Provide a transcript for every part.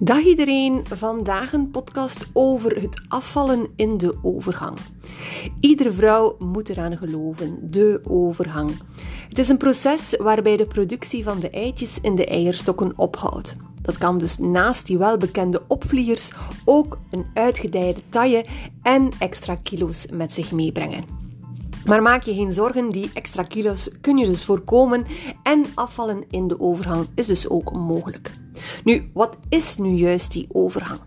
Dag iedereen, vandaag een podcast over het afvallen in de overgang. Iedere vrouw moet eraan geloven, de overgang. Het is een proces waarbij de productie van de eitjes in de eierstokken ophoudt. Dat kan dus naast die welbekende opvliegers ook een uitgedijde taille en extra kilo's met zich meebrengen. Maar maak je geen zorgen, die extra kilo's kun je dus voorkomen en afvallen in de overgang is dus ook mogelijk. Nu, wat is nu juist die overgang?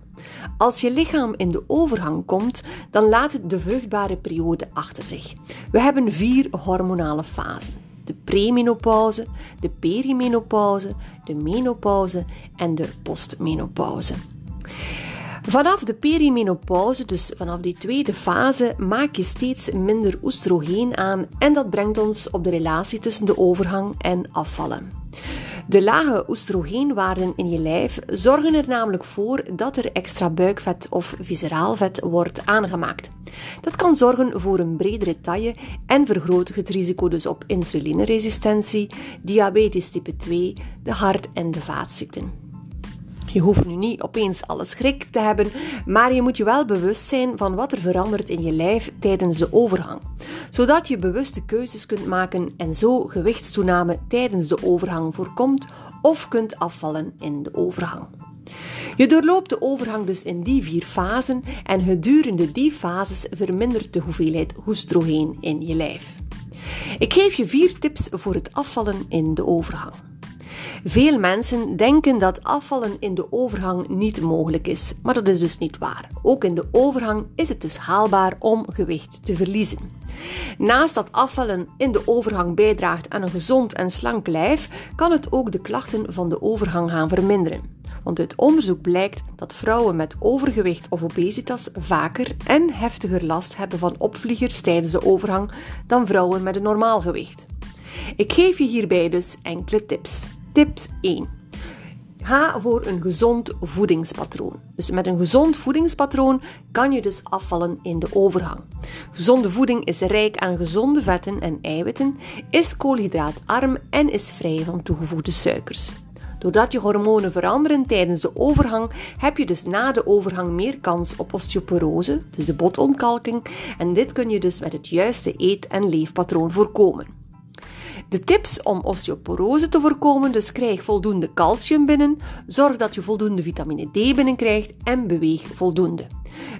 Als je lichaam in de overgang komt, dan laat het de vruchtbare periode achter zich. We hebben vier hormonale fasen: de premenopauze, de perimenopauze, de menopauze en de postmenopauze. Vanaf de perimenopauze, dus vanaf die tweede fase, maak je steeds minder oestrogeen aan en dat brengt ons op de relatie tussen de overgang en afvallen. De lage oestrogeenwaarden in je lijf zorgen er namelijk voor dat er extra buikvet of visceraal vet wordt aangemaakt. Dat kan zorgen voor een bredere taille en vergroot het risico dus op insulineresistentie, diabetes type 2, de hart- en de vaatziekten. Je hoeft nu niet opeens alles schrik te hebben, maar je moet je wel bewust zijn van wat er verandert in je lijf tijdens de overgang. Zodat je bewuste keuzes kunt maken en zo gewichtstoename tijdens de overgang voorkomt of kunt afvallen in de overgang. Je doorloopt de overgang dus in die vier fasen en gedurende die fases vermindert de hoeveelheid oestrogeen in je lijf. Ik geef je vier tips voor het afvallen in de overgang. Veel mensen denken dat afvallen in de overgang niet mogelijk is, maar dat is dus niet waar. Ook in de overgang is het dus haalbaar om gewicht te verliezen. Naast dat afvallen in de overgang bijdraagt aan een gezond en slank lijf, kan het ook de klachten van de overgang gaan verminderen. Want uit onderzoek blijkt dat vrouwen met overgewicht of obesitas vaker en heftiger last hebben van opvliegers tijdens de overgang dan vrouwen met een normaal gewicht. Ik geef je hierbij dus enkele tips. Tips 1. Ga voor een gezond voedingspatroon. Dus met een gezond voedingspatroon kan je dus afvallen in de overgang. Gezonde voeding is rijk aan gezonde vetten en eiwitten, is koolhydraatarm en is vrij van toegevoegde suikers. Doordat je hormonen veranderen tijdens de overgang, heb je dus na de overgang meer kans op osteoporose, dus de botontkalking, en dit kun je dus met het juiste eet- en leefpatroon voorkomen. De tips om osteoporose te voorkomen, dus krijg voldoende calcium binnen, zorg dat je voldoende vitamine D binnenkrijgt en beweeg voldoende.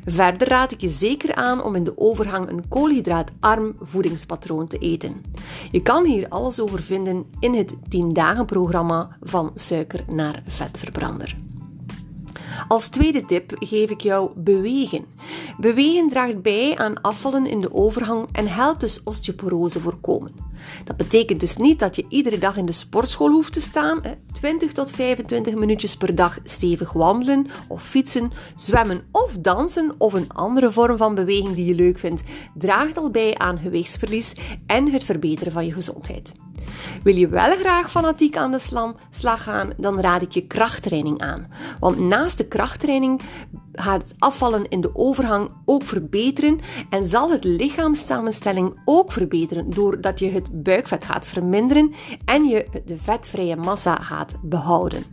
Verder raad ik je zeker aan om in de overgang een koolhydraatarm voedingspatroon te eten. Je kan hier alles over vinden in het 10 dagen programma van suiker naar vetverbrander. Als tweede tip geef ik jou bewegen. Bewegen draagt bij aan afvallen in de overgang en helpt dus osteoporose voorkomen. Dat betekent dus niet dat je iedere dag in de sportschool hoeft te staan. 20 tot 25 minuutjes per dag stevig wandelen of fietsen, zwemmen of dansen of een andere vorm van beweging die je leuk vindt, draagt al bij aan gewichtsverlies en het verbeteren van je gezondheid. Wil je wel graag fanatiek aan de slag gaan, dan raad ik je krachttraining aan. Want naast de krachttraining gaat het afvallen in de overgang ook verbeteren en zal het lichaamssamenstelling ook verbeteren doordat je het buikvet gaat verminderen en je de vetvrije massa gaat behouden.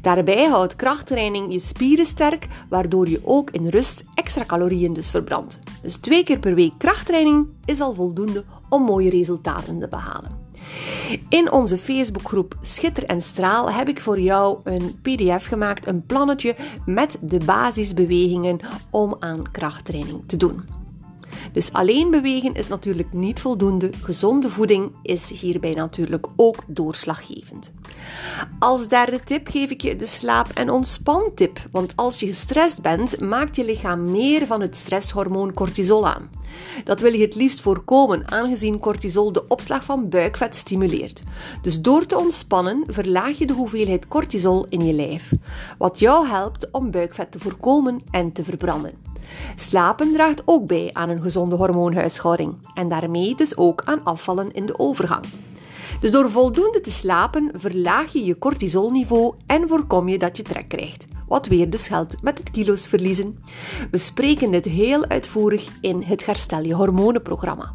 Daarbij houdt krachttraining je spieren sterk, waardoor je ook in rust extra calorieën dus verbrandt. Dus twee keer per week krachttraining is al voldoende om mooie resultaten te behalen. In onze Facebookgroep Schitter en Straal heb ik voor jou een PDF gemaakt, een plannetje met de basisbewegingen om aan krachttraining te doen. Dus alleen bewegen is natuurlijk niet voldoende. Gezonde voeding is hierbij natuurlijk ook doorslaggevend. Als derde tip geef ik je de slaap- en ontspantip. Want als je gestrest bent, maakt je lichaam meer van het stresshormoon cortisol aan. Dat wil je het liefst voorkomen, aangezien cortisol de opslag van buikvet stimuleert. Dus door te ontspannen verlaag je de hoeveelheid cortisol in je lijf, wat jou helpt om buikvet te voorkomen en te verbranden. Slapen draagt ook bij aan een gezonde hormoonhuishouding en daarmee dus ook aan afvallen in de overgang. Dus door voldoende te slapen verlaag je je cortisolniveau en voorkom je dat je trek krijgt. Wat weer dus geldt met het kilo's verliezen. We spreken dit heel uitvoerig in het Herstel je hormonenprogramma.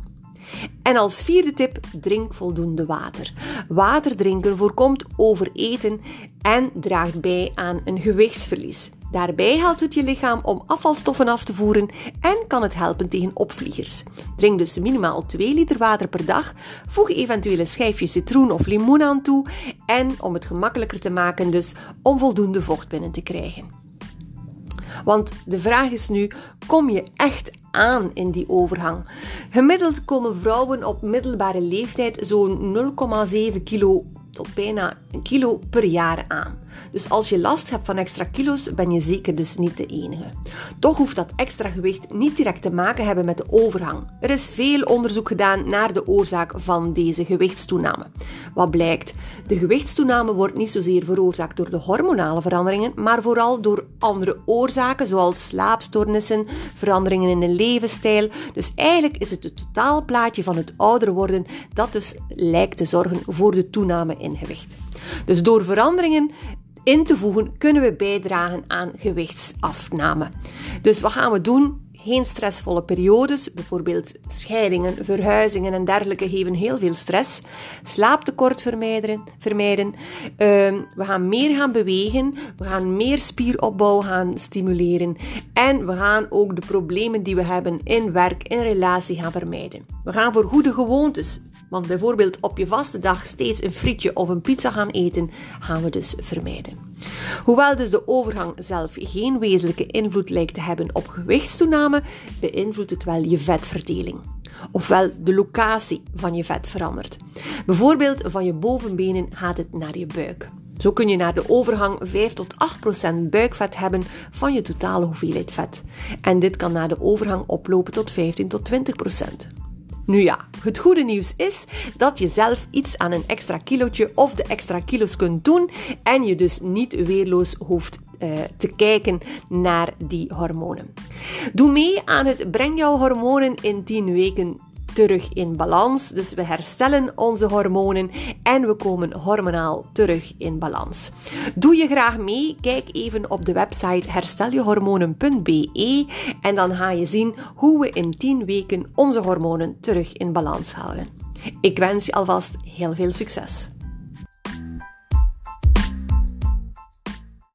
En als vierde tip, drink voldoende water. Water drinken voorkomt overeten en draagt bij aan een gewichtsverlies. Daarbij helpt het je lichaam om afvalstoffen af te voeren en kan het helpen tegen opvliegers. Drink dus minimaal 2 liter water per dag. Voeg eventuele schijfjes citroen of limoen aan toe en om het gemakkelijker te maken dus om voldoende vocht binnen te krijgen. Want de vraag is nu: kom je echt aan in die overgang? Gemiddeld komen vrouwen op middelbare leeftijd zo'n 0,7 kilo tot bijna een kilo per jaar aan. Dus als je last hebt van extra kilo's, ben je zeker dus niet de enige. Toch hoeft dat extra gewicht niet direct te maken hebben met de overgang. Er is veel onderzoek gedaan naar de oorzaak van deze gewichtstoename. Wat blijkt? De gewichtstoename wordt niet zozeer veroorzaakt door de hormonale veranderingen, maar vooral door andere oorzaken zoals slaapstoornissen, veranderingen in de levensstijl. Dus eigenlijk is het het totaalplaatje van het ouder worden dat dus lijkt te zorgen voor de toename in gewicht. Dus door veranderingen in te voegen, kunnen we bijdragen aan gewichtsafname. Dus wat gaan we doen? Geen stressvolle periodes, bijvoorbeeld scheidingen, verhuizingen en dergelijke geven heel veel stress. Slaaptekort vermijden. vermijden. Ehm, we gaan meer gaan bewegen, we gaan meer spieropbouw gaan stimuleren en we gaan ook de problemen die we hebben in werk, in relatie gaan vermijden. We gaan voor goede gewoontes want bijvoorbeeld op je vaste dag steeds een frietje of een pizza gaan eten, gaan we dus vermijden. Hoewel dus de overgang zelf geen wezenlijke invloed lijkt te hebben op gewichtstoename, beïnvloedt het wel je vetverdeling. Ofwel de locatie van je vet verandert. Bijvoorbeeld van je bovenbenen gaat het naar je buik. Zo kun je naar de overgang 5 tot 8 procent buikvet hebben van je totale hoeveelheid vet. En dit kan na de overgang oplopen tot 15 tot 20 procent. Nu ja, het goede nieuws is dat je zelf iets aan een extra kilootje of de extra kilo's kunt doen en je dus niet weerloos hoeft uh, te kijken naar die hormonen. Doe mee aan het Breng jouw hormonen in 10 weken terug in balans. Dus we herstellen onze hormonen en we komen hormonaal terug in balans. Doe je graag mee? Kijk even op de website hersteljehormonen.be en dan ga je zien hoe we in 10 weken onze hormonen terug in balans houden. Ik wens je alvast heel veel succes.